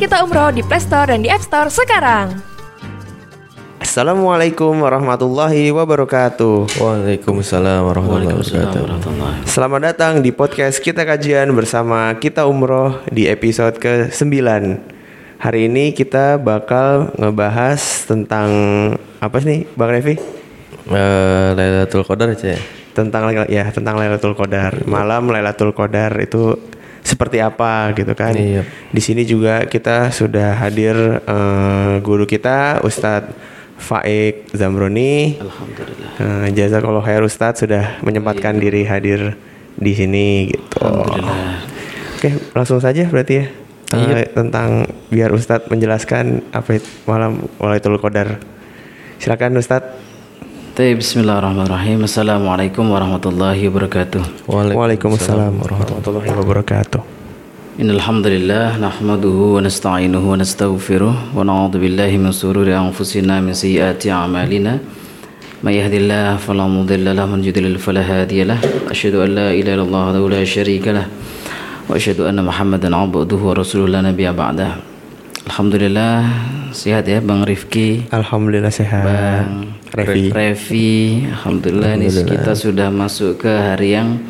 Kita Umroh di Play Store dan di App Store sekarang. Assalamualaikum warahmatullahi wabarakatuh. Waalaikumsalam warahmatullahi wabarakatuh. Selamat datang di podcast kita kajian bersama kita umroh di episode ke-9. Hari ini kita bakal ngebahas tentang apa sih Bang Revi? Eh, Lailatul Qadar aja ya. Tentang ya tentang Lailatul Qadar. Malam Lailatul Qadar itu seperti apa gitu kan. Iya. Di sini juga kita sudah hadir eh, guru kita Ustadz Faik Zamroni. Alhamdulillah. Uh, Jazakallah khair Ustadz sudah menyempatkan diri hadir di sini gitu. Alhamdulillah. Oke, langsung saja berarti ya. Uh, Iya. tentang biar Ustadz menjelaskan apa malam Walatul Qadar. Silakan Ustadz. طيب بسم الله الرحمن الرحيم. السلام عليكم ورحمة الله وبركاته. وعليكم السلام ورحمة الله وبركاته. إن الحمد لله نحمده ونستعينه ونستغفره ونعوذ بالله من سرور أنفسنا من سيئات أعمالنا. من يهد الله فلا مضل له من يضلل فلا هادي له. أشهد أن لا إله إلا الله وحده لا شريك له وأشهد أن محمدا عبده ورسوله لا نبي بعده. Alhamdulillah sehat ya Bang Rifki. Alhamdulillah sehat. Bang Revi. Revi, Alhamdulillah, ini kita sudah masuk ke hari yang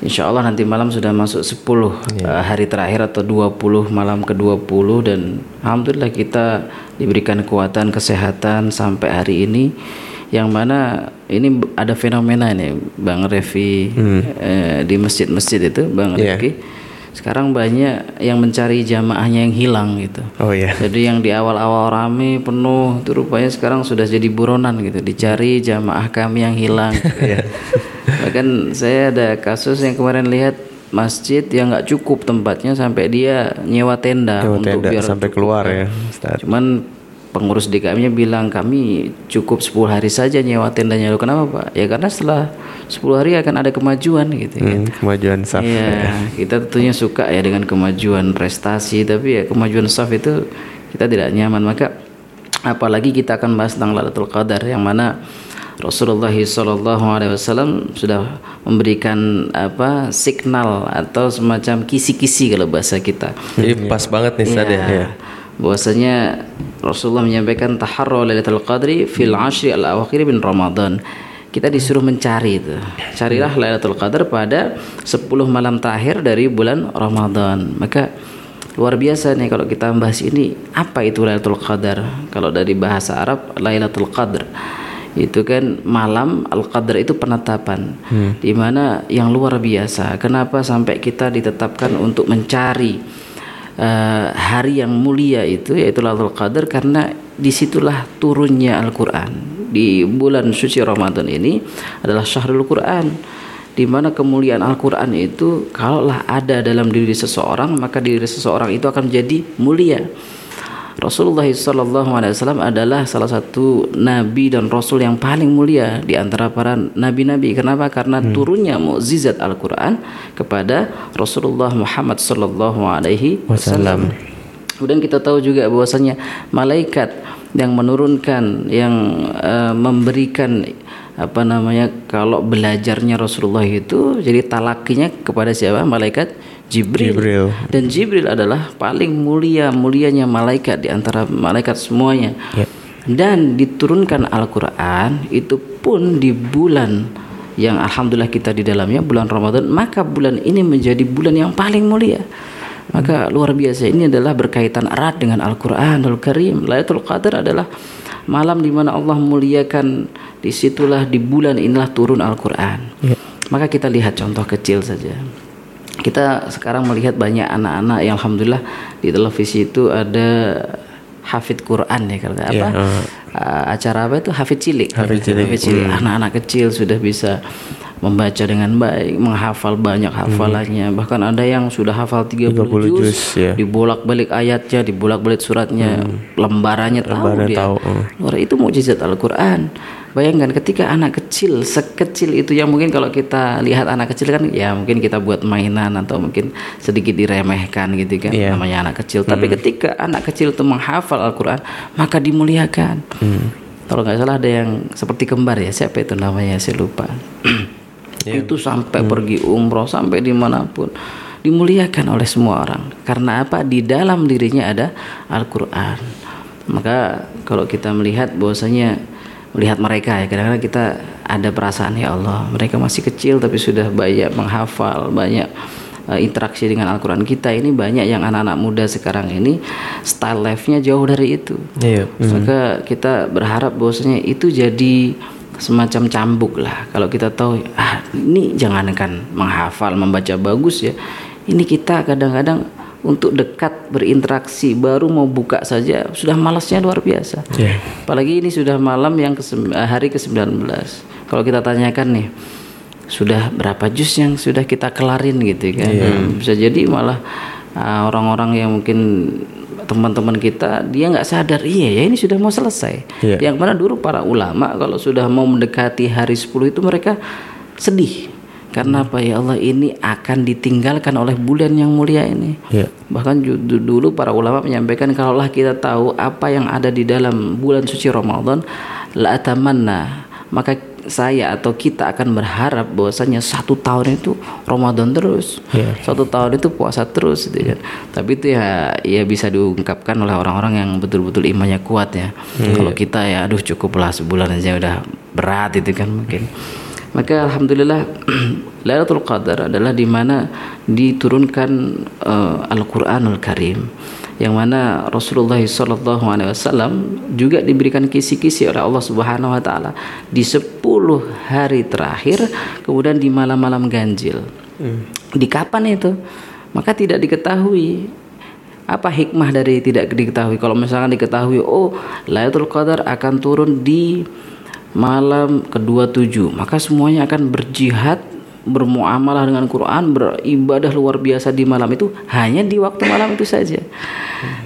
Insya Allah nanti malam sudah masuk 10 Iya. eh, hari terakhir atau 20 malam ke 20 dan Alhamdulillah kita diberikan kekuatan kesehatan sampai hari ini yang mana ini ada fenomena nih Bang Revi eh, di masjid-masjid itu Bang Hmm. Iya. Rifki sekarang banyak yang mencari jamaahnya yang hilang gitu Oh iya. jadi yang di awal-awal rame penuh itu rupanya sekarang sudah jadi buronan gitu dicari jamaah kami yang hilang. Iya. Bahkan saya ada kasus yang kemarin lihat masjid yang nggak cukup tempatnya sampai dia nyewa tenda Nyewa untuk tenda biar sampai cukup. keluar ya, Ustadz. Cuman pengurus DKM-nya bilang kami cukup 10 hari saja nyewa tendanya. Loh kenapa Pak? Ya karena setelah 10 hari akan ada kemajuan gitu ya. Hmm, kemajuan saf. Iya, kita tentunya suka ya dengan kemajuan prestasi, tapi ya kemajuan staff itu kita tidak nyaman. Maka apalagi kita akan bahas tentang Lailatul Qadar yang mana Rasulullah Shallallahu Alaihi Wasallam sudah memberikan apa signal atau semacam kisi-kisi kalau bahasa kita. Jadi pas banget nih Ustaz ya. Bahwasanya Rasulullah menyampaikan taharru lailatul qadri fil ashri al awakhir bin Ramadan. Kita disuruh mencari itu. Carilah Lailatul Qadar pada 10 malam terakhir dari bulan Ramadan. Maka luar biasa nih kalau kita bahas ini apa itu Lailatul Qadar? Kalau dari bahasa Arab Lailatul Qadar itu kan malam al-qadar itu penetapan di mana yang luar biasa kenapa sampai kita ditetapkan untuk mencari eh, hari yang mulia itu yaitu Lailatul Qadar karena di situlah turunnya Al-Quran. Di bulan suci Ramadan ini adalah syahrul Quran di mana kemuliaan Al-Quran itu kalaulah ada dalam diri seseorang maka diri seseorang itu akan menjadi mulia Rasulullah SAW adalah salah satu nabi dan rasul yang paling mulia di antara para nabi-nabi. Kenapa? Karena turunnya mukjizat Al-Qur'an kepada Rasulullah Muhammad sallallahu alaihi wasallam. Kemudian kita tahu juga bahwasanya malaikat yang menurunkan yang eh, memberikan apa namanya kalau belajarnya Rasulullah itu jadi talakinya kepada siapa? Malaikat Jibril. Jibril. Dan Jibril adalah paling mulia mulianya malaikat di antara malaikat semuanya. Dan diturunkan Al-Qur'an itu pun di bulan yang alhamdulillah kita di dalamnya bulan Ramadan, maka bulan ini menjadi bulan yang paling mulia. Maka luar biasa ini adalah berkaitan erat dengan Al-Qur'anul Karim. Lailatul Qadar adalah malam di mana Allah muliakan di situlah di bulan inilah turun Al-Qur'an. Maka kita lihat contoh kecil saja kita sekarang melihat banyak anak-anak yang alhamdulillah di televisi itu ada hafid Quran ya kata apa Uh, acara apa itu hafid cilik Hafid cilik. Hafid cilik. anak-anak kecil sudah bisa membaca dengan baik menghafal banyak hafalannya bahkan ada yang sudah hafal 30, 30 juz, juz, ya. dibolak-balik ayatnya dibolak-balik suratnya lembarannya tahu dia tahu, hmm. Luar itu mukjizat Al-Qur'an. Bayangkan ketika anak kecil sekecil itu yang mungkin kalau kita lihat anak kecil kan ya mungkin kita buat mainan atau mungkin sedikit diremehkan gitu kan Iya. namanya anak kecil. Tapi ketika anak kecil itu menghafal Al-Qur'an maka dimuliakan. Kalau nggak salah ada yang seperti kembar ya siapa itu namanya saya lupa. itu sampai pergi umroh sampai di mana pun dimuliakan oleh semua orang. Karena apa? Di dalam dirinya ada Al-Qur'an. Maka kalau kita melihat bahwasanya melihat mereka ya. Kadang-kadang kita ada perasaan ya Allah mereka masih kecil tapi sudah banyak menghafal banyak uh, interaksi dengan Al-Quran kita. Ini banyak yang anak-anak muda sekarang ini style life-nya jauh dari itu. Iya. maka kita berharap bahwasanya itu jadi semacam cambuk lah. Kalau kita tahu ah ini jangankan menghafal membaca bagus ya ini kita kadang-kadang untuk dekat berinteraksi baru mau buka saja sudah malasnya luar biasa. Iya. apalagi ini sudah malam yang ke hari ke-19 kalau kita tanyakan nih sudah berapa jus yang sudah kita kelarin gitu kan? Bisa jadi malah uh, orang-orang yang mungkin teman-teman kita dia nggak sadar iya ya ini sudah mau selesai. Iya. yang mana dulu para ulama kalau sudah mau mendekati hari 10 itu mereka sedih karena apa? Ya Allah ini akan ditinggalkan oleh bulan yang mulia ini. Iya. bahkan dulu para ulama menyampaikan kalaulah kita tahu apa yang ada di dalam bulan suci Ramadan la atamanna maka saya atau kita akan berharap bahwasanya satu tahun itu Ramadan terus. Iya. satu tahun itu puasa terus gitu kan. Tapi itu ya ya bisa diungkapkan oleh orang-orang yang betul-betul imannya kuat ya. Kalau kita ya aduh cukuplah sebulan aja udah berat itu kan mungkin maka alhamdulillah Lailatul Qadar adalah di mana diturunkan eh, Al-Qur'anul Karim yang mana Rasulullah sallallahu alaihi wasallam juga diberikan kisi-kisi oleh Allah Subhanahu wa taala di 10 hari terakhir kemudian di malam-malam ganjil. Di kapan itu? Maka tidak diketahui apa hikmah dari tidak diketahui kalau misalkan diketahui oh Lailatul Qadar akan turun di malam kedua tujuh. Maka semuanya akan berjihad bermuamalah dengan Quran beribadah luar biasa di malam itu. Hanya di waktu malam itu saja.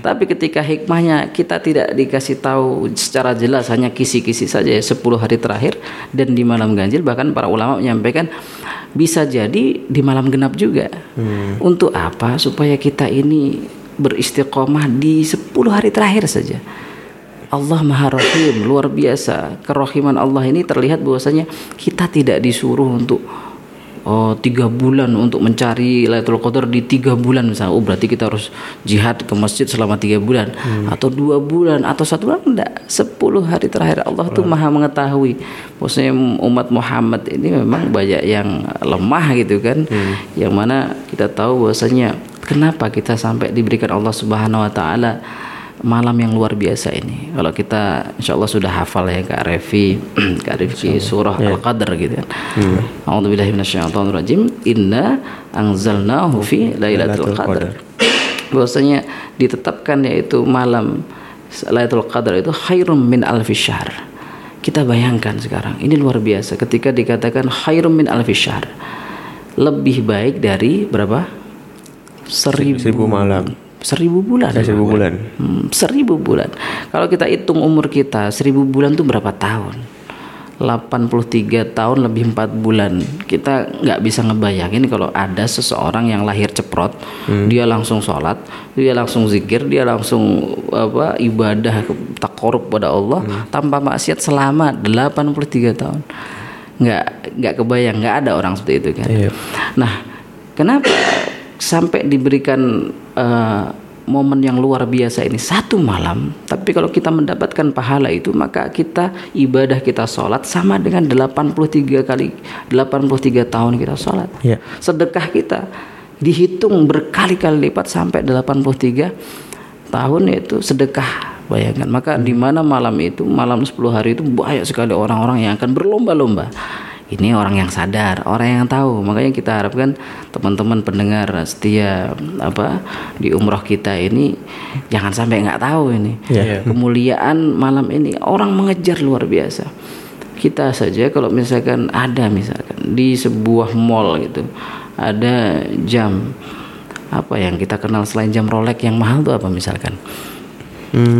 Tapi ketika hikmahnya kita tidak dikasih tahu secara jelas hanya kisi-kisi saja ya, 10 hari terakhir. Dan di malam ganjil bahkan para ulama menyampaikan bisa jadi di malam genap juga. Untuk apa? Supaya kita ini beristiqomah di 10 hari terakhir saja Allah Maha Rahim luar biasa. Kerohiman Allah ini terlihat bahwasanya kita tidak disuruh untuk oh tiga bulan untuk mencari Lailatul Qadar di tiga bulan misalnya. Oh berarti kita harus jihad ke masjid selama tiga bulan atau dua bulan atau satu bulan. Enggak. Sepuluh hari terakhir Allah tuh maha mengetahui. Maksudnya umat Muhammad ini memang banyak yang lemah gitu kan. Yang mana kita tahu bahwasanya kenapa kita sampai diberikan Allah Subhanahu Wa Taala malam yang luar biasa ini. Kalau kita insya Allah sudah hafal ya Kak Revi, Kak Rifki surah Al-Qadr gitu kan. A'udzubillahi minasyaitonirrajim. Inna anzalnahu fi Lailatul Qadar. Bahwasanya ditetapkan yaitu malam Lailatul Qadar itu khairum min alfi syahr. Kita bayangkan sekarang, ini luar biasa ketika dikatakan khairum min alfi syahr. Lebih baik dari berapa? Seribu, Seribu malam. Seribu bulan. Seribu bulan. Hmm, seribu bulan. Kalau kita hitung umur kita seribu bulan itu berapa tahun? 83 tahun lebih 4 bulan. Kita nggak bisa ngebayangin kalau ada seseorang yang lahir ceprot dia langsung sholat dia langsung zikir dia langsung apa ibadah takorup pada Allah tanpa maksiat selama 83 tahun. Nggak nggak kebayang nggak ada orang seperti itu kan. Iya. Nah, kenapa sampai diberikan eh, momen yang luar biasa ini satu malam, tapi kalau kita mendapatkan pahala itu maka kita ibadah kita sholat sama dengan 83 kali 83 tahun kita sholat. Iya. Sedekah kita dihitung berkali-kali lipat sampai 83 tahun itu sedekah bayangkan maka di mana malam itu malam 10 hari itu banyak sekali orang-orang yang akan berlomba-lomba ini orang yang sadar orang yang tahu. Makanya kita harapkan teman-teman pendengar setia apa di umroh kita ini jangan sampai nggak tahu ini. Iya. kemuliaan malam ini orang mengejar luar biasa. Kita saja kalau misalkan ada misalkan di sebuah mall gitu ada jam apa yang kita kenal selain jam Rolex yang mahal tuh apa misalkan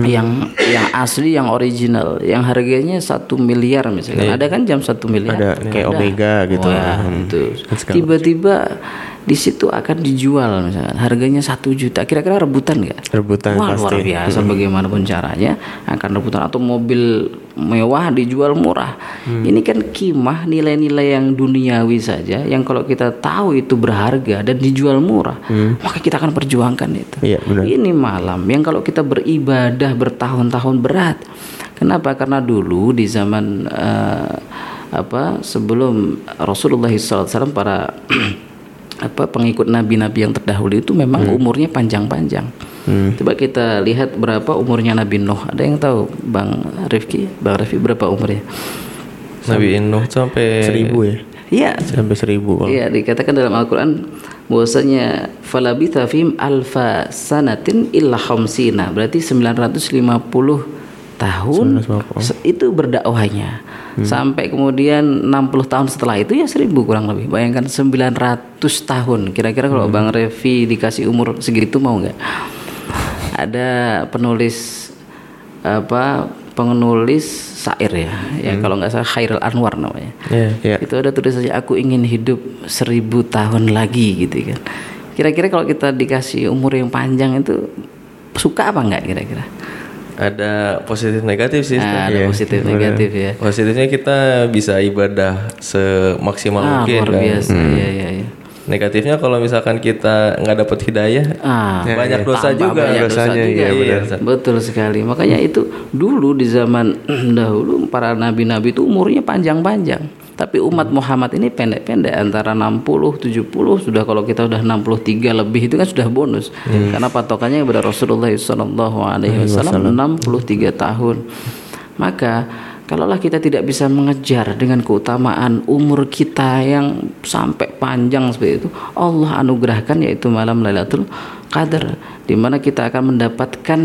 yang yang asli yang original. Yang harganya satu miliar misalkan. Ada kan jam satu miliar? Ada, kayak Omega gitu. Wah, Hmm. itu. Dan segala tiba-tiba di situ akan dijual misalkan harganya satu juta kira-kira rebutan nggak Rebutan Wah, luar pasti. biasa bagaimanapun caranya akan rebutan atau mobil mewah dijual murah Hmm. ini kan kimah nilai-nilai yang duniawi saja yang kalau kita tahu itu berharga dan dijual murah maka kita akan perjuangkan itu Hmm. Iya, benar. ini malam yang kalau kita beribadah bertahun-tahun berat. Kenapa? Karena dulu di zaman eh, apa sebelum Rasulullah SAW para apa pengikut nabi-nabi yang terdahulu itu memang umurnya panjang-panjang. Coba kita lihat berapa umurnya Nabi Nuh. Ada yang tahu, Bang Rifki? Bang Rifki berapa umurnya? Nabi Nuh sampai Seribu ya? Iya, Sampai seribu kalau. Iya dikatakan dalam Al-Quran bahwasanya falabitha fihim alfa sanatin illa khamsina berarti 950 tahun itu berdakwahnya. Sampai kemudian 60 tahun setelah itu ya 1000 kurang lebih. Bayangkan 900 tahun. Kira-kira kalau Bang Revi dikasih umur segitu mau nggak? Ada penulis apa penulis syair ya. Ya kalau nggak salah Khairul Anwar namanya. Iya. Iya. itu ada tulisannya aku ingin hidup seribu tahun lagi gitu kan. Kira-kira kalau kita dikasih umur yang panjang itu suka apa nggak kira-kira ada positif negatif sih. nah, ada positif negatif ya Positifnya kita bisa ibadah semaksimal ah, mungkin luar kan. biasa iya iya iya Negatifnya kalau misalkan kita nggak dapat hidayah, ah banyak dosa tambah juga. banyak dosa dosanya, juga. iya, benar. Iya, betul sekali makanya itu dulu di zaman dahulu para nabi-nabi itu umurnya panjang-panjang tapi umat Muhammad ini pendek-pendek antara 60 70 sudah kalau kita udah 63 lebih itu kan sudah bonus. Karena patokannya kepada Rasulullah sallallahu alaihi wasallam 63 tahun. Maka kalaulah kita tidak bisa mengejar dengan keutamaan umur kita yang sampai panjang seperti itu Allah anugerahkan yaitu malam Lailatul Qadar di mana kita akan mendapatkan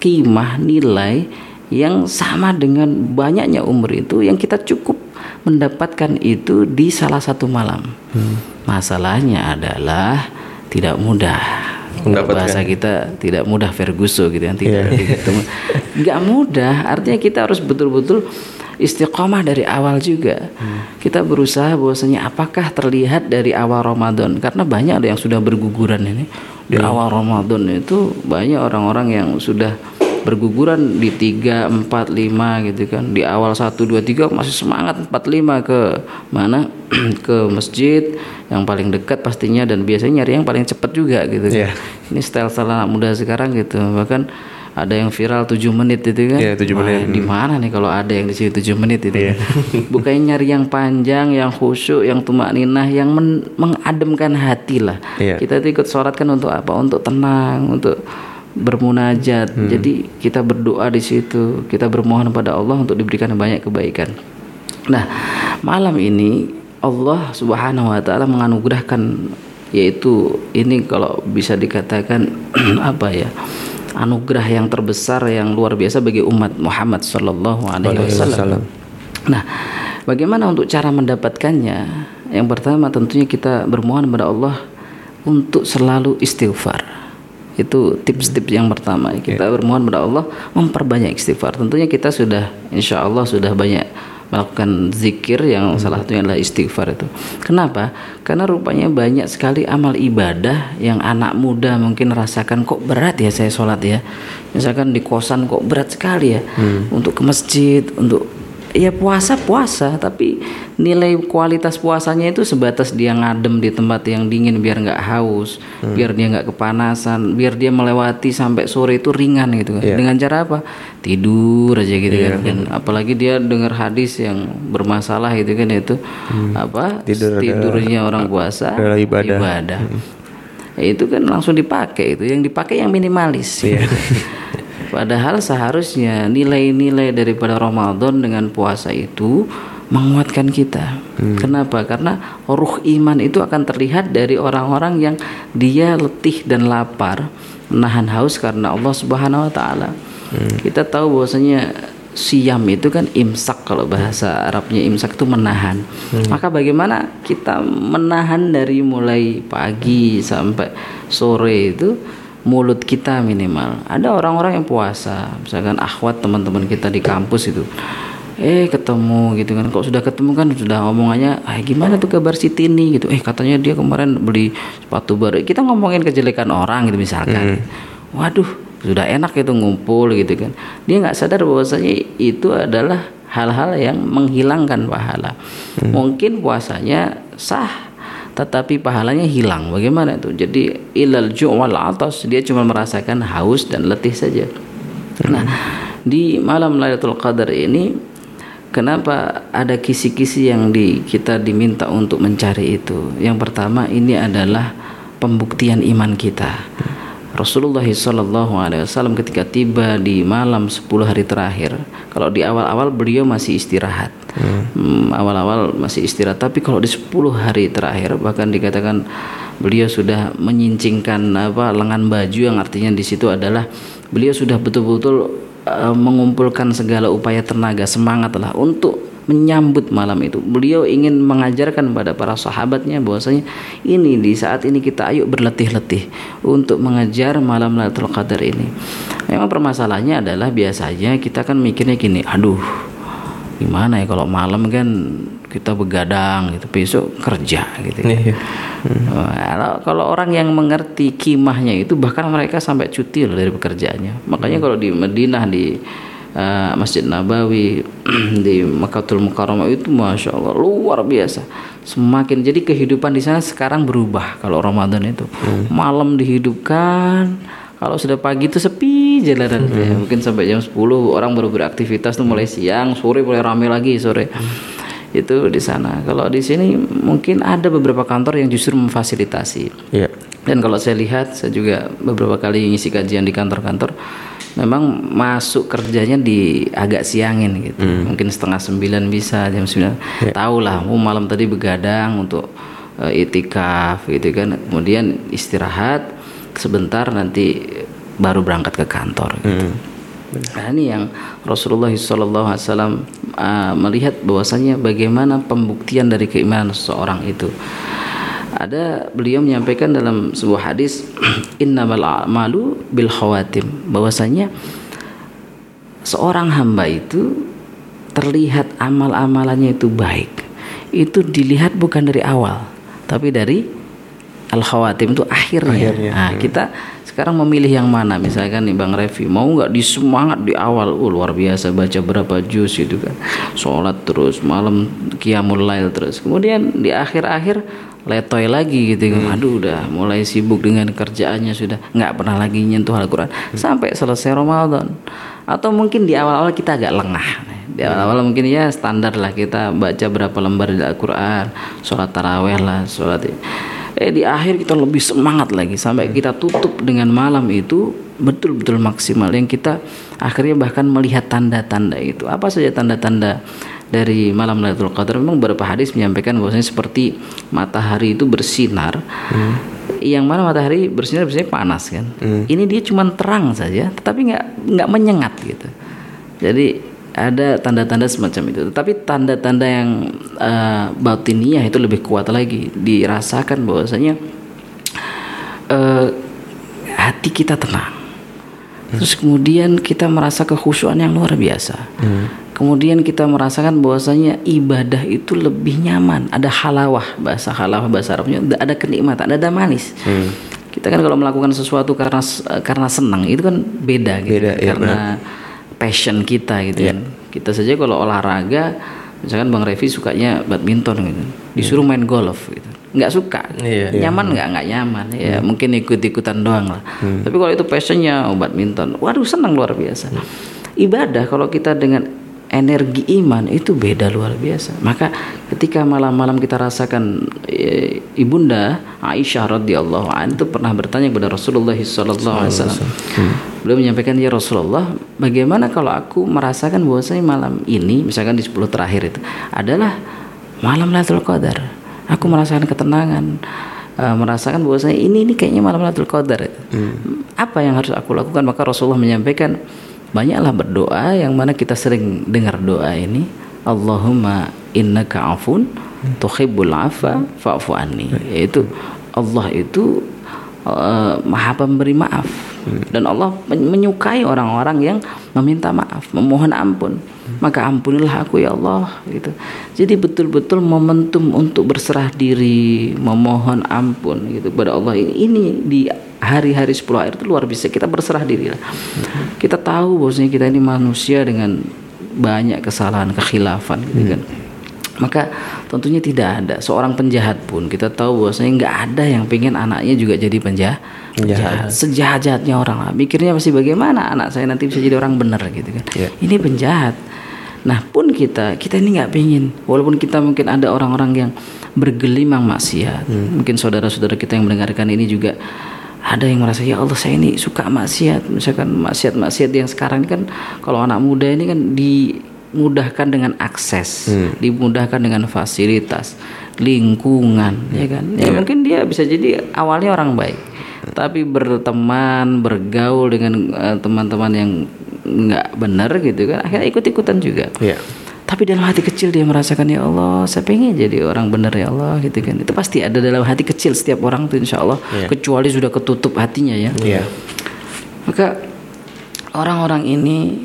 kimah nilai yang sama dengan banyaknya umur itu yang kita cukup mendapatkan itu di salah satu malam. Masalahnya adalah tidak mudah. Mendapatkan. bahasa kita tidak mudah Ferguso gitu yang tidak ketemu. Nggak mudah, artinya kita harus betul-betul istiqomah dari awal juga. Kita berusaha bahwasanya apakah terlihat dari awal Ramadan karena banyak ada yang sudah berguguran ini. Di awal Ramadan itu banyak orang-orang yang sudah berguguran di 3, 4, 5 gitu kan. Di awal 1, 2, 3 masih semangat 4, 5 ke mana? ke masjid yang paling dekat pastinya dan biasanya nyari yang paling cepat juga gitu kan. Iya. Ini style-style anak muda sekarang gitu. Bahkan ada yang viral 7 menit itu kan. Iya, 7 Wah, menit. Di mana nih kalau ada yang di situ 7 menit itu. Iya. Bukannya nyari yang panjang, yang khusyuk, yang tumak ninah, yang men- mengademkan hati lah. Iya. Kita itu ikut sholat kan untuk apa? Untuk tenang, untuk bermunajat. Hmm. Jadi kita berdoa di situ, kita bermohon kepada Allah untuk diberikan banyak kebaikan. Nah, malam ini Allah Subhanahu wa taala menganugerahkan yaitu ini kalau bisa dikatakan apa ya? anugerah yang terbesar yang luar biasa bagi umat Muhammad sallallahu alaihi wasallam. Nah, bagaimana untuk cara mendapatkannya? Yang pertama tentunya kita bermohon kepada Allah untuk selalu istighfar. Itu tips-tips yang pertama. Kita bermohon kepada Allah memperbanyak istighfar. Tentunya kita sudah insya Allah sudah banyak melakukan zikir yang salah satunya adalah istighfar itu. Kenapa? Karena rupanya banyak sekali amal ibadah yang anak muda mungkin rasakan kok berat ya saya sholat ya. Misalkan di kosan kok berat sekali ya untuk ke masjid, untuk ya puasa puasa tapi nilai kualitas puasanya itu sebatas dia ngadem di tempat yang dingin biar nggak haus biar dia nggak kepanasan biar dia melewati sampai sore itu ringan gitu kan. Dengan cara apa? Tidur aja gitu kan. Dan apalagi dia dengar hadis yang bermasalah gitu kan itu. Apa? Tidur adalah- tidurnya orang puasa adalah ibadah. Ya, itu kan langsung dipakai itu. Yang dipakai yang minimalis Padahal seharusnya nilai-nilai daripada Ramadan dengan puasa itu menguatkan kita. Kenapa? Karena ruh iman itu akan terlihat dari orang-orang yang dia letih dan lapar, menahan haus karena Allah Subhanahu wa taala. Kita tahu bahwasanya siam itu kan imsak kalau bahasa Arabnya imsak itu menahan. Maka bagaimana kita menahan dari mulai pagi sampai sore itu mulut kita minimal. Ada orang-orang yang puasa, misalkan akhwat teman-teman kita di kampus itu. eh ketemu gitu kan. Kok sudah ketemu kan sudah omongannya ah gimana tuh kabar si Tini gitu. Eh katanya dia kemarin beli sepatu baru. Kita ngomongin kejelekan orang gitu misalkan. Waduh sudah enak itu ngumpul gitu kan. Dia nggak sadar bahwasanya itu adalah hal-hal yang menghilangkan pahala. Mungkin puasanya sah tetapi pahalanya hilang. Bagaimana itu? Jadi ilal ju' wal atas dia cuma merasakan haus dan letih saja. Nah di malam Lailatul Qadar ini kenapa ada kisi-kisi yang di kita diminta untuk mencari itu? Yang pertama ini adalah pembuktian iman kita Rasulullah Shallallahu Alaihi Wasallam ketika tiba di malam 10 hari terakhir, kalau di awal-awal beliau masih istirahat, Hmm, awal-awal masih istirahat, tapi kalau di 10 hari terakhir bahkan dikatakan beliau sudah menyincingkan apa lengan baju yang artinya di situ adalah beliau sudah betul-betul uh, mengumpulkan segala upaya tenaga semangat lah untuk menyambut malam itu. Beliau ingin mengajarkan pada para sahabatnya bahwasanya ini di saat ini kita ayo berletih-letih untuk mengejar malam Lailatul Qadar ini. Memang permasalahannya adalah biasanya kita kan mikirnya gini, aduh gimana ya kalau malam kan kita begadang gitu besok kerja gitu. Iya. Kalau, kalau orang yang mengerti kimahnya itu bahkan mereka sampai cuti loh dari pekerjaannya. Makanya kalau di Madinah di uh, Masjid Nabawi di Mekkatul Mukarramah itu masya Allah luar biasa. Semakin jadi kehidupan di sana sekarang berubah kalau Ramadan itu malam dihidupkan. Kalau sudah pagi itu sepi jalanan ya. mungkin sampai jam 10 orang baru beraktivitas tuh mulai siang, sore mulai rame lagi sore itu di sana. Kalau di sini mungkin ada beberapa kantor yang justru memfasilitasi. Iya. Dan kalau saya lihat, saya juga beberapa kali ngisi kajian di kantor-kantor, memang masuk kerjanya di agak siangin gitu. Mungkin setengah sembilan bisa jam sembilan. Tahu lah, oh, malam tadi begadang untuk eh, itikaf gitu kan. Kemudian istirahat sebentar nanti baru berangkat ke kantor. Gitu. Nah ini yang Rasulullah SAW uh, melihat bahwasanya bagaimana pembuktian dari keimanan seseorang itu. Ada beliau menyampaikan dalam sebuah hadis innamal a'malu bil khawatim bahwasanya seorang hamba itu terlihat amal-amalannya itu baik. Itu dilihat bukan dari awal, tapi dari al khawatim itu akhirnya. Akhirnya. Nah, kita sekarang memilih yang mana? Misalkan nih Bang Revi mau nggak di semangat di awal? Oh, luar biasa baca berapa juz itu kan. Sholat terus malam qiyamul lail terus. Kemudian di akhir-akhir letoy lagi gitu kan. Aduh udah mulai sibuk dengan kerjaannya sudah. Nggak pernah lagi nyentuh Al-Quran. Sampai selesai Ramadan. Atau mungkin di awal-awal kita agak lengah. Di awal-awal mungkin ya standar lah kita baca berapa lembar di Al-Quran. Sholat taraweh lah sholat eh di akhir kita lebih semangat lagi. Sampai kita tutup dengan malam itu betul-betul maksimal. Yang kita akhirnya bahkan melihat tanda-tanda itu. Apa saja tanda-tanda dari malam Lailatul Qadar? Memang beberapa hadis menyampaikan bahwasanya seperti matahari itu bersinar. Yang mana matahari bersinar biasanya panas kan? Ini dia cuma terang saja tetapi nggak nggak menyengat gitu. Jadi ada tanda-tanda semacam itu. Tapi tanda-tanda yang uh, batiniah itu lebih kuat lagi. Dirasakan bahwasanya uh, hati kita tenang. Terus kemudian kita merasa kekhusyuan yang luar biasa. Kemudian kita merasakan bahwasanya ibadah itu lebih nyaman. Ada halawah bahasa halawah bahasa Arabnya. Ada kenikmatan, ada manis. Kita kan kalau melakukan sesuatu karena karena senang itu kan beda gitu. Beda, ya, karena passion kita gitu kan. Kita saja kalau olahraga misalkan Bang Revi sukanya badminton gitu. Disuruh main golf gitu. nggak suka. Iya. Nyaman nggak? nggak nyaman. Ya mungkin ikut-ikutan doang lah. Tapi kalau itu passionnya oh, badminton, waduh senang luar biasa. Ibadah kalau kita dengan energi iman itu beda luar biasa. Maka ketika malam-malam kita rasakan e, ibunda Aisyah radhiyallahu anha itu pernah bertanya kepada Rasulullah sallallahu alaihi wasallam. Beliau menyampaikan ya Rasulullah, bagaimana kalau aku merasakan bahwasanya malam ini misalkan di 10 terakhir itu adalah malam Lailatul Qadar. Aku merasakan ketenangan, e, merasakan bahwasanya ini ini kayaknya malam Lailatul Qadar. Apa yang harus aku lakukan? Maka Rasulullah menyampaikan banyaklah berdoa yang mana kita sering dengar doa ini Allahumma innaka afun tuhibbul afa fa'fu anni yaitu Allah itu eh, Maha Pemberi maaf dan Allah men- menyukai orang-orang yang meminta maaf, memohon ampun. Maka ampunilah aku ya Allah gitu. Jadi betul-betul momentum untuk berserah diri, memohon ampun gitu kepada Allah ini, ini di hari-hari 10 akhir itu luar biasa kita berserah diri lah. Kita tahu bahwasanya kita ini manusia dengan banyak kesalahan, kekhilafan gitu kan. Maka tentunya tidak ada seorang penjahat pun kita tahu bahwasanya nggak ada yang pengen anaknya juga jadi penjahat. penjahat. Sejahat-jahatnya orang lah. Mikirnya pasti bagaimana anak saya nanti bisa jadi orang benar gitu kan. Iya. Ini penjahat. Nah pun kita kita ini nggak pengen walaupun kita mungkin ada orang-orang yang bergelimang maksiat. Mungkin saudara-saudara kita yang mendengarkan ini juga ada yang merasa ya Allah saya ini suka maksiat. Misalkan maksiat-maksiat yang sekarang ini kan kalau anak muda ini kan dimudahkan dengan akses dimudahkan dengan fasilitas lingkungan ya kan? Ya mungkin dia bisa jadi awalnya orang baik tapi berteman bergaul dengan eh, teman-teman yang nggak benar gitu kan akhirnya ikut-ikutan juga. Iya. Tapi dalam hati kecil dia merasakan ya Allah saya pengen jadi orang benar ya Allah gitu kan. Itu pasti ada dalam hati kecil setiap orang tuh insya Allah. Iya. kecuali sudah ketutup hatinya ya. Iya. maka orang-orang ini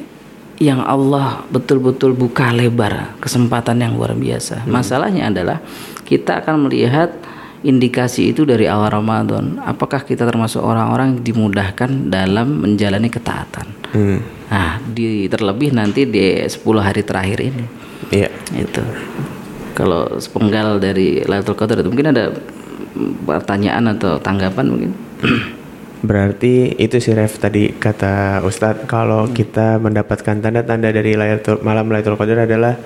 yang Allah betul-betul buka lebar kesempatan yang luar biasa. Masalahnya adalah kita akan melihat indikasi itu dari awal Ramadan. Apakah kita termasuk orang-orang yang dimudahkan dalam menjalani ketaatan? Hmm. nah di terlebih nanti di 10 hari terakhir ini. Iya. itu. Kalau sepenggal dari Lailatul Qadar itu mungkin ada pertanyaan atau tanggapan mungkin? Berarti itu sih Ref tadi kata Ustadz. Kalau kita mendapatkan tanda-tanda dari Lailatul malam Lailatul Qadar adalah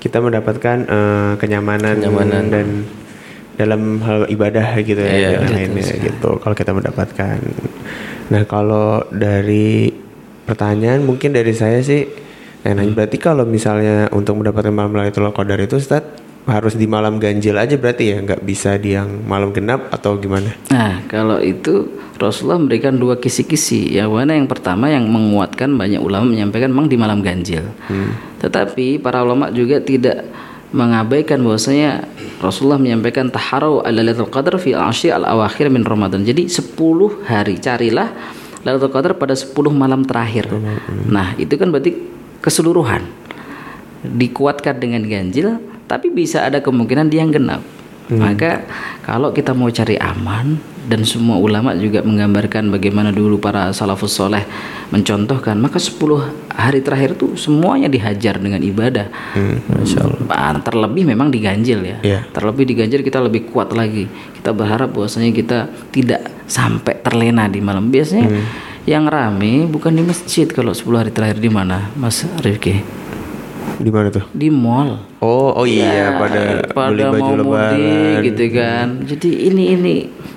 kita mendapatkan eh, kenyamanan, dan dalam hal ibadah gitu ya Iya, dan lainnya gitu kalau kita mendapatkan. Nah, kalau dari pertanyaan mungkin dari saya sih yang nanya, berarti kalau misalnya untuk mendapatkan malam Lailatul Qadar itu Ustadz harus di malam ganjil aja berarti ya nggak bisa di yang malam genap atau gimana? Nah, kalau itu Rasulullah memberikan dua kisi-kisi. Yang mana yang pertama yang menguatkan banyak ulama menyampaikan memang di malam ganjil. Tetapi para ulama juga tidak mengabaikan bahwasanya Rasulullah menyampaikan taharau ala Lailatul Qadar fi ashri al awakhir min Ramadan. Jadi 10 hari carilah Lailatul Qadar pada 10 malam terakhir. Nah, itu kan berarti keseluruhan. Dikuatkan dengan ganjil, tapi bisa ada kemungkinan dia yang genap. Maka kalau kita mau cari aman dan semua ulama juga menggambarkan bagaimana dulu para salafus soleh mencontohkan, maka 10 hari terakhir itu semuanya dihajar dengan ibadah. Ah, Terlebih memang diganjil ya. Iya. Terlebih diganjil kita lebih kuat lagi. Kita berharap bahwasanya kita tidak sampai terlena di malam. Biasanya yang rame bukan di masjid kalau 10 hari terakhir di mana, Mas Rifki? Di mana tuh? Di mall Oh, oh iya, pada, beli pada baju mau lebaran. mudik gitu kan. Jadi ini ini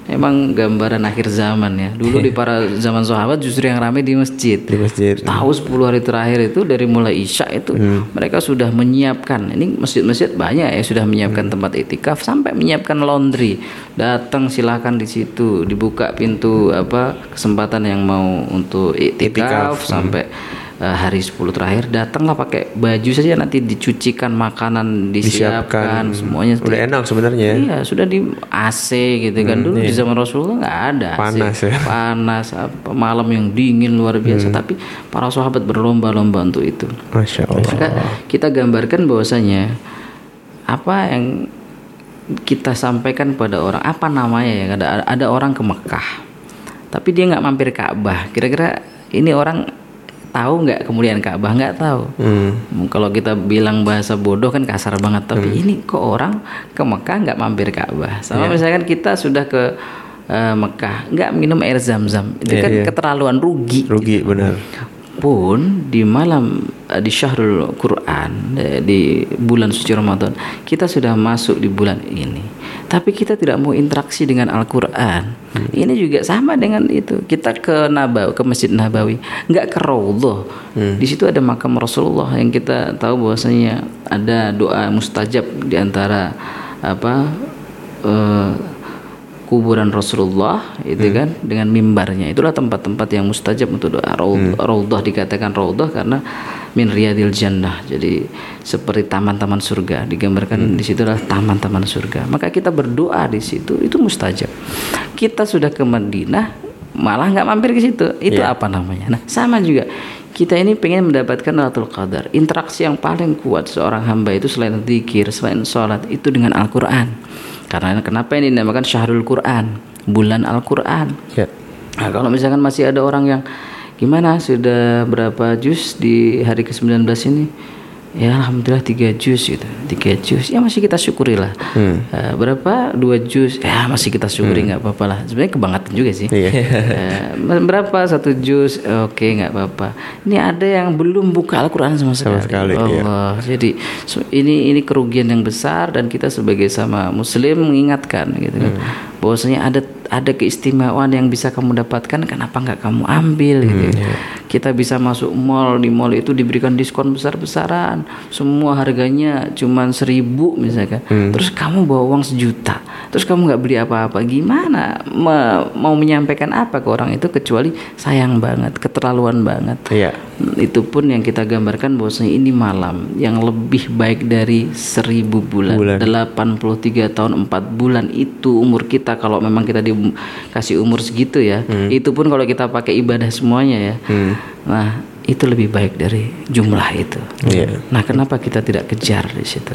memang gambaran akhir zaman ya. Dulu di para zaman sahabat justru yang ramai di masjid. Di masjid. Tahu 10 hari terakhir itu dari mulai Isya itu Hmm. mereka sudah menyiapkan. Ini masjid-masjid banyak ya sudah menyiapkan Hmm. tempat itikaf sampai menyiapkan laundry. Datang silakan di situ dibuka pintu apa kesempatan yang mau untuk Itikaf, itikaf sampai eh, hari 10 terakhir datanglah pakai baju saja nanti dicucikan makanan disiapkan, semuanya Udah enak sebenarnya ya. Iya, sudah di AC gitu kan. Dulu di zaman Rasulullah nggak ada AC. Hmm, iya. Panas ya. Hmm. Panas, apa, malam yang dingin luar biasa. Tapi para sahabat berlomba-lomba untuk itu. Masya Allah. Maka kita gambarkan bahwasanya apa yang kita sampaikan pada orang apa namanya ya ada ada orang ke Mekah tapi dia nggak mampir Ka'bah kira-kira ini orang tahu nggak kemudian Ka'bah? Nggak tahu. Hmm. kalau kita bilang bahasa bodoh kan kasar banget. Tapi ini kok orang ke Mekah nggak mampir Ka'bah? Sama misalkan kita sudah ke eh, Mekah nggak minum air zam-zam. Itu Iya, kan iya. keterlaluan rugi Rugi benar. pun di malam di syahrul Quran eh, di bulan suci Ramadan kita sudah masuk di bulan ini. Tapi kita tidak mau interaksi dengan Al-Quran. Ini juga sama dengan itu. Kita ke Nabawi ke Masjid Nabawi. Nggak ke Raudhah. Di situ ada makam Rasulullah yang kita tahu bahwasanya ada doa mustajab di antara apa eh, kuburan Rasulullah itu kan dengan mimbarnya. Itulah tempat-tempat yang mustajab untuk doa. Raud- Raudhah dikatakan Raudhah karena min riyadil jannah. Jadi seperti taman-taman surga. Digambarkan di situ adalah taman-taman surga. Maka kita berdoa di situ itu mustajab. Kita sudah ke Madinah malah nggak mampir ke situ. Itu Iya. apa namanya? Nah, sama juga kita ini pengen mendapatkan Lailatul Qadar. Interaksi yang paling kuat seorang hamba itu selain zikir, selain sholat itu dengan Al-Qur'an. Karena kenapa ini dinamakan Syahrul Quran, bulan Al-Qur'an. Ya. Nah, kalau misalkan masih ada orang yang gimana sudah berapa juz di hari ke-19 ini? Ya alhamdulillah tiga juz gitu. Tiga juz. Ya masih kita syukuri lah. Eh, berapa? Dua juz. Ya masih kita syukuri nggak apa-apa lah. Sebenarnya kebangetan juga sih. Iya. Eh, berapa satu juz? Oke, nggak apa-apa. Ini ada yang belum buka Al-Qur'an sama sekali. sekali, iya. Allah. Jadi so- ini ini kerugian yang besar dan kita sebagai sama muslim mengingatkan gitu kan. Bahwasanya ada ada keistimewaan yang bisa kamu dapatkan kenapa nggak kamu ambil gitu. Kita bisa masuk mall di mall itu diberikan diskon besar-besaran. Semua harganya cuman seribu misalkan. Terus kamu bawa uang sejuta. Terus kamu nggak beli apa-apa. Gimana Me- mau menyampaikan apa ke orang itu kecuali sayang banget, keterlaluan banget. Iya. Itu pun yang kita gambarkan bahwasanya ini malam yang lebih baik dari seribu bulan. Bulan. 83 tahun 4 bulan itu umur kita kalau memang kita dikasih umur segitu ya. Itu pun kalau kita pakai ibadah semuanya ya. Nah, itu lebih baik dari jumlah itu. Iya. Nah, kenapa kita tidak kejar di situ?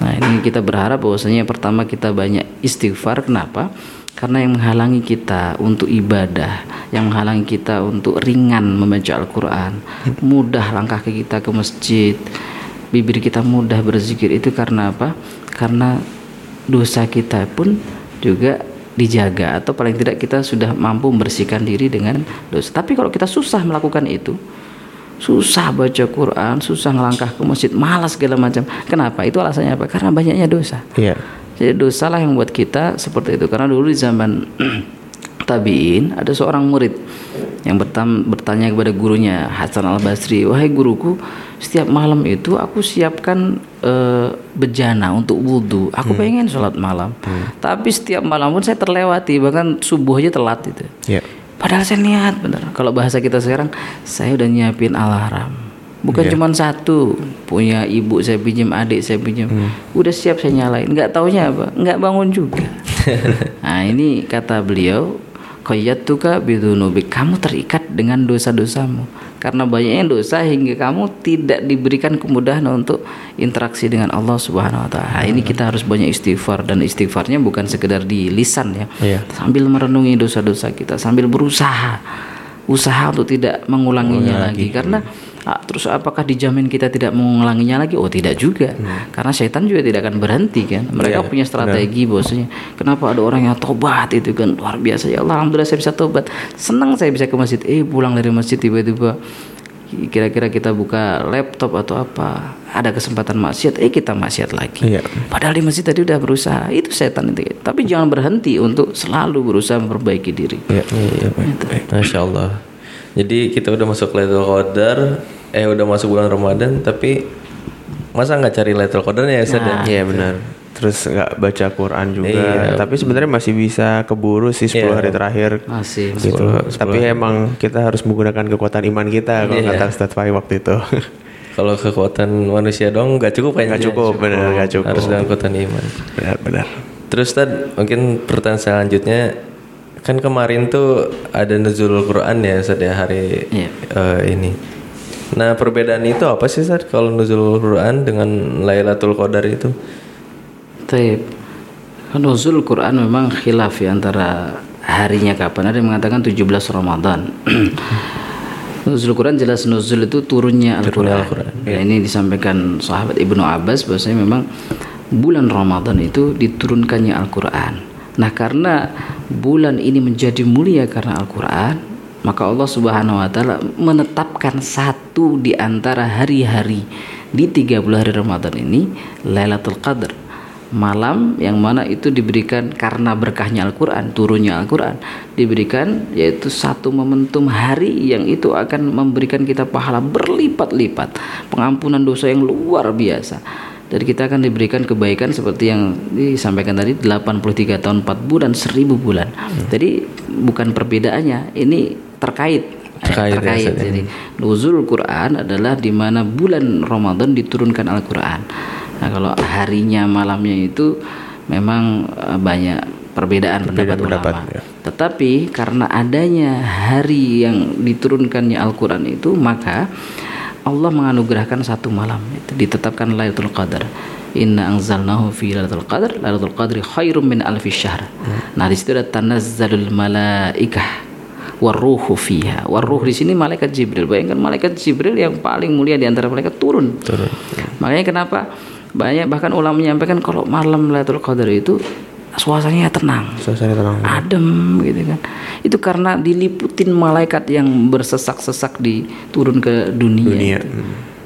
Nah, ini kita berharap bahwasanya yang pertama kita banyak istighfar. Kenapa? Karena yang menghalangi kita untuk ibadah, yang menghalangi kita untuk ringan membaca Al-Qur'an, mudah langkah kaki kita ke masjid, bibir kita mudah berzikir itu karena apa? Karena dosa kita pun juga dijaga atau paling tidak kita sudah mampu membersihkan diri dengan dosa. Tapi kalau kita susah melakukan itu, susah baca Quran, susah ngelangkah ke masjid, malas segala macam. Kenapa? Itu alasannya apa? Karena banyaknya dosa. Iya. Jadi dosalah yang buat kita seperti itu. Karena dulu di zaman tabiin ada seorang murid yang bertam- bertanya kepada gurunya Hasan Al Basri, wahai guruku, setiap malam itu aku siapkan eh, bejana untuk wudhu. Aku pengen sholat malam, tapi setiap malam pun saya terlewati, bahkan subuh aja telat itu. Iya. Padahal saya niat bener. Kalau bahasa kita sekarang, saya udah nyiapin alarm. Bukan cuma satu, punya ibu saya pinjam, adik saya pinjam. Udah siap saya nyalain. Nggak taunya apa? Nggak bangun juga. nah ini kata beliau, qayyatuka bidunubik. Kamu terikat dengan dosa-dosamu. Karena banyaknya dosa hingga kamu tidak diberikan kemudahan untuk interaksi dengan Allah Subhanahu wa taala. Ini kita harus banyak istighfar dan istighfarnya bukan sekedar di lisan ya. Iya. Sambil merenungi dosa-dosa kita, sambil berusaha usaha untuk tidak mengulanginya lagi. Karena terus apakah dijamin kita tidak mengulanginya lagi? Oh, tidak juga. Karena setan juga tidak akan berhenti kan. Mereka punya strategi bosnya. Kenapa ada orang yang tobat itu kan luar biasa ya Allah, alhamdulillah saya bisa tobat. Senang saya bisa ke masjid. Eh, pulang dari masjid tiba-tiba kira-kira kita buka laptop atau apa ada kesempatan maksiat eh kita maksiat lagi Iya. padahal di masjid tadi udah berusaha itu setan itu tapi jangan berhenti untuk selalu berusaha memperbaiki diri Iya. Iya. baik, baik. Masya Allah. Jadi kita udah masuk Lailatul Qadar, eh udah masuk bulan Ramadan, tapi masa nggak cari Lailatul Qadarnya ya Ustaz ya? Iya benar. Terus nggak baca Quran juga. Iya. Tapi sebenarnya masih bisa keburu sih 10 Iya. hari terakhir. masih Gitu. Tapi emang kita harus menggunakan kekuatan iman kita kalau Iya. kata Ustadz Fahim waktu itu. Kalau kekuatan manusia dong nggak cukup kayaknya. Nggak cukup, benar nggak cukup. Harus dengan kekuatan iman. Benar-benar. Terus Tad, mungkin pertanyaan selanjutnya kan kemarin tuh ada nuzulul Quran ya Ustaz ya hari Iya. eh, ini. Nah perbedaan itu apa sih Ustaz kalau nuzulul Quran dengan Lailatul Qadar itu? Taib. Nuzul Quran memang khilaf ya antara harinya kapan. Ada yang mengatakan 17 Ramadan. nuzul Quran jelas nuzul itu turunnya Al-Quran. Ya, ini disampaikan sahabat Ibnu Abbas bahwasanya memang bulan Ramadan itu diturunkannya Al-Quran. Nah karena bulan ini menjadi mulia karena Al-Quran, maka Allah Subhanahu Wa Taala menetapkan satu di antara hari-hari di 30 hari Ramadan ini Lailatul Qadar malam yang mana itu diberikan karena berkahnya Al-Quran turunnya Al-Quran diberikan yaitu satu momentum hari yang itu akan memberikan kita pahala berlipat-lipat pengampunan dosa yang luar biasa dan kita akan diberikan kebaikan seperti yang disampaikan tadi 83 tahun 4 bulan 1000 bulan jadi bukan perbedaannya ini terkait Terkait ya, terkait. Ya. Jadi nuzul Quran adalah di mana bulan Ramadan diturunkan Al-Quran. Nah, kalau harinya malamnya itu memang eh, banyak perbedaan pendapat pendapat, ulama. ya. Tetapi karena adanya hari yang diturunkannya Al-Quran itu maka Allah menganugerahkan satu malam itu ditetapkan Lailatul Qadar. Inna anzalnahu fi Lailatul Qadar. Lailatul Qadri khairum min alfi syahr. Nah, di situ ada tanazzalul malaikah waruhu fiha. Waruh di sini malaikat Jibril. Bayangkan malaikat Jibril yang paling mulia di antara malaikat turun. Turun. Makanya kenapa banyak bahkan ulama menyampaikan kalau malam Lailatul Qadar itu suasananya tenang Suasana tenang. adem gitu kan itu karena diliputin malaikat yang bersesak-sesak di turun ke dunia, Dunia, itu.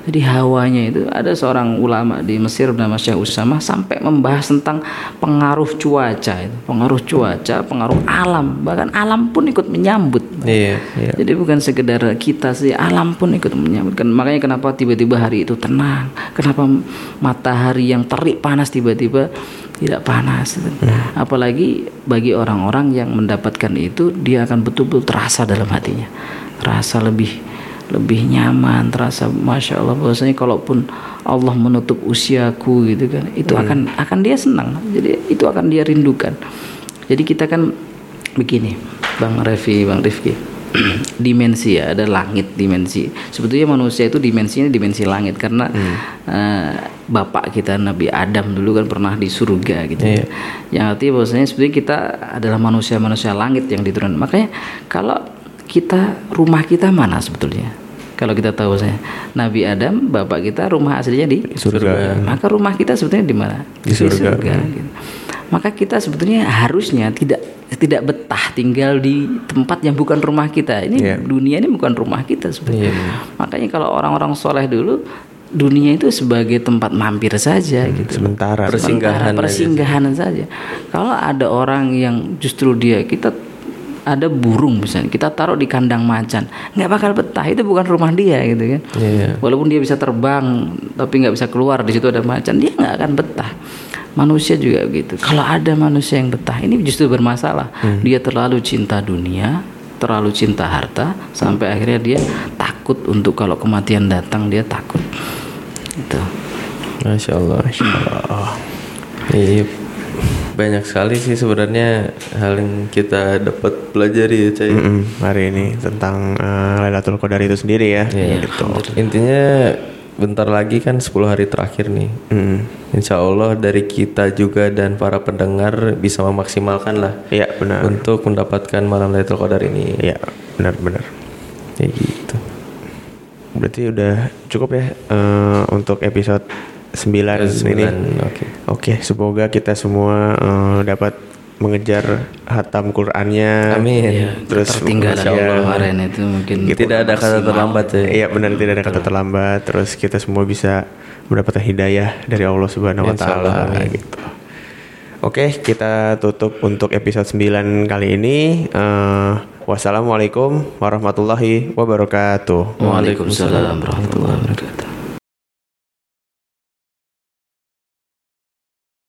Jadi hawanya itu ada seorang ulama di Mesir bernama Syekh Usama sampai membahas tentang pengaruh cuaca itu pengaruh cuaca pengaruh alam bahkan alam pun ikut menyambut Iya, iya. jadi bukan sekedar kita sih, alam pun ikut menyambutkan. Makanya kenapa tiba-tiba hari itu tenang? Kenapa matahari yang terik panas tiba-tiba tidak panas? Apalagi bagi orang-orang yang mendapatkan itu, dia akan betul-betul terasa dalam hatinya, terasa lebih lebih nyaman, terasa masya Allah bahwasanya kalaupun Allah menutup usiaku gitu kan, itu akan akan dia senang. Jadi itu akan dia rindukan. Jadi kita kan begini, Bang Revi, Bang Rifki. dimensi ya, ada langit dimensi. Sebetulnya manusia itu dimensinya dimensi langit karena eh, bapak kita Nabi Adam dulu kan pernah di surga gitu. ya. Yang artinya bahwasanya sebetulnya kita adalah manusia-manusia langit yang diturunkan. Makanya kalau kita rumah kita mana sebetulnya? Kalau kita tahu saya Nabi Adam bapak kita rumah aslinya di Surga. Maka rumah kita sebetulnya di mana? Di surga. gitu. Maka kita sebetulnya harusnya tidak tidak betah tinggal di tempat yang bukan rumah kita. Ini Iya. dunia ini bukan rumah kita sebetulnya. Makanya kalau orang-orang soleh dulu dunia itu sebagai tempat mampir saja gitu. Sementara. Persinggahan persinggahan saja. Kalau ada orang yang justru dia kita ada burung misalnya kita taruh di kandang macan nggak bakal betah itu bukan rumah dia gitu kan. Iya. walaupun dia bisa terbang tapi nggak bisa keluar di situ ada macan dia nggak akan betah. Manusia juga gitu kalau ada manusia yang betah ini justru bermasalah. Dia terlalu cinta dunia terlalu cinta harta sampai akhirnya dia takut untuk kalau kematian datang dia takut. Itu Masya Allah. Iya, banyak sekali sih sebenarnya hal yang kita dapat pelajari ya, Cai. Mm-mm, hari ini tentang eh, Lailatul Qadar itu sendiri ya. Iya. Gitu. Intinya bentar lagi kan 10 hari terakhir nih. Mm. Insya Allah dari kita juga dan para pendengar bisa memaksimalkan lah Iya benar. untuk mendapatkan malam Lailatul Qadar ini. Iya benar-benar. Kayak gitu. Berarti udah cukup ya eh, untuk episode 9 ini. Sembilan, Oke. Oke, semoga kita semua eh, dapat mengejar hatam Qur'annya. Amin. Terus tertinggal Masya Allah. kemarin itu mungkin Tidak ada kata terlambat ya. Iya benar tidak ada kata terlambat. Terus kita semua bisa mendapatkan hidayah dari Allah Subhanahu wa taala gitu. Oke, kita tutup untuk episode 9 kali ini. Eh, wassalamualaikum warahmatullahi wabarakatuh. Waalaikumsalam warahmatullahi wabarakatuh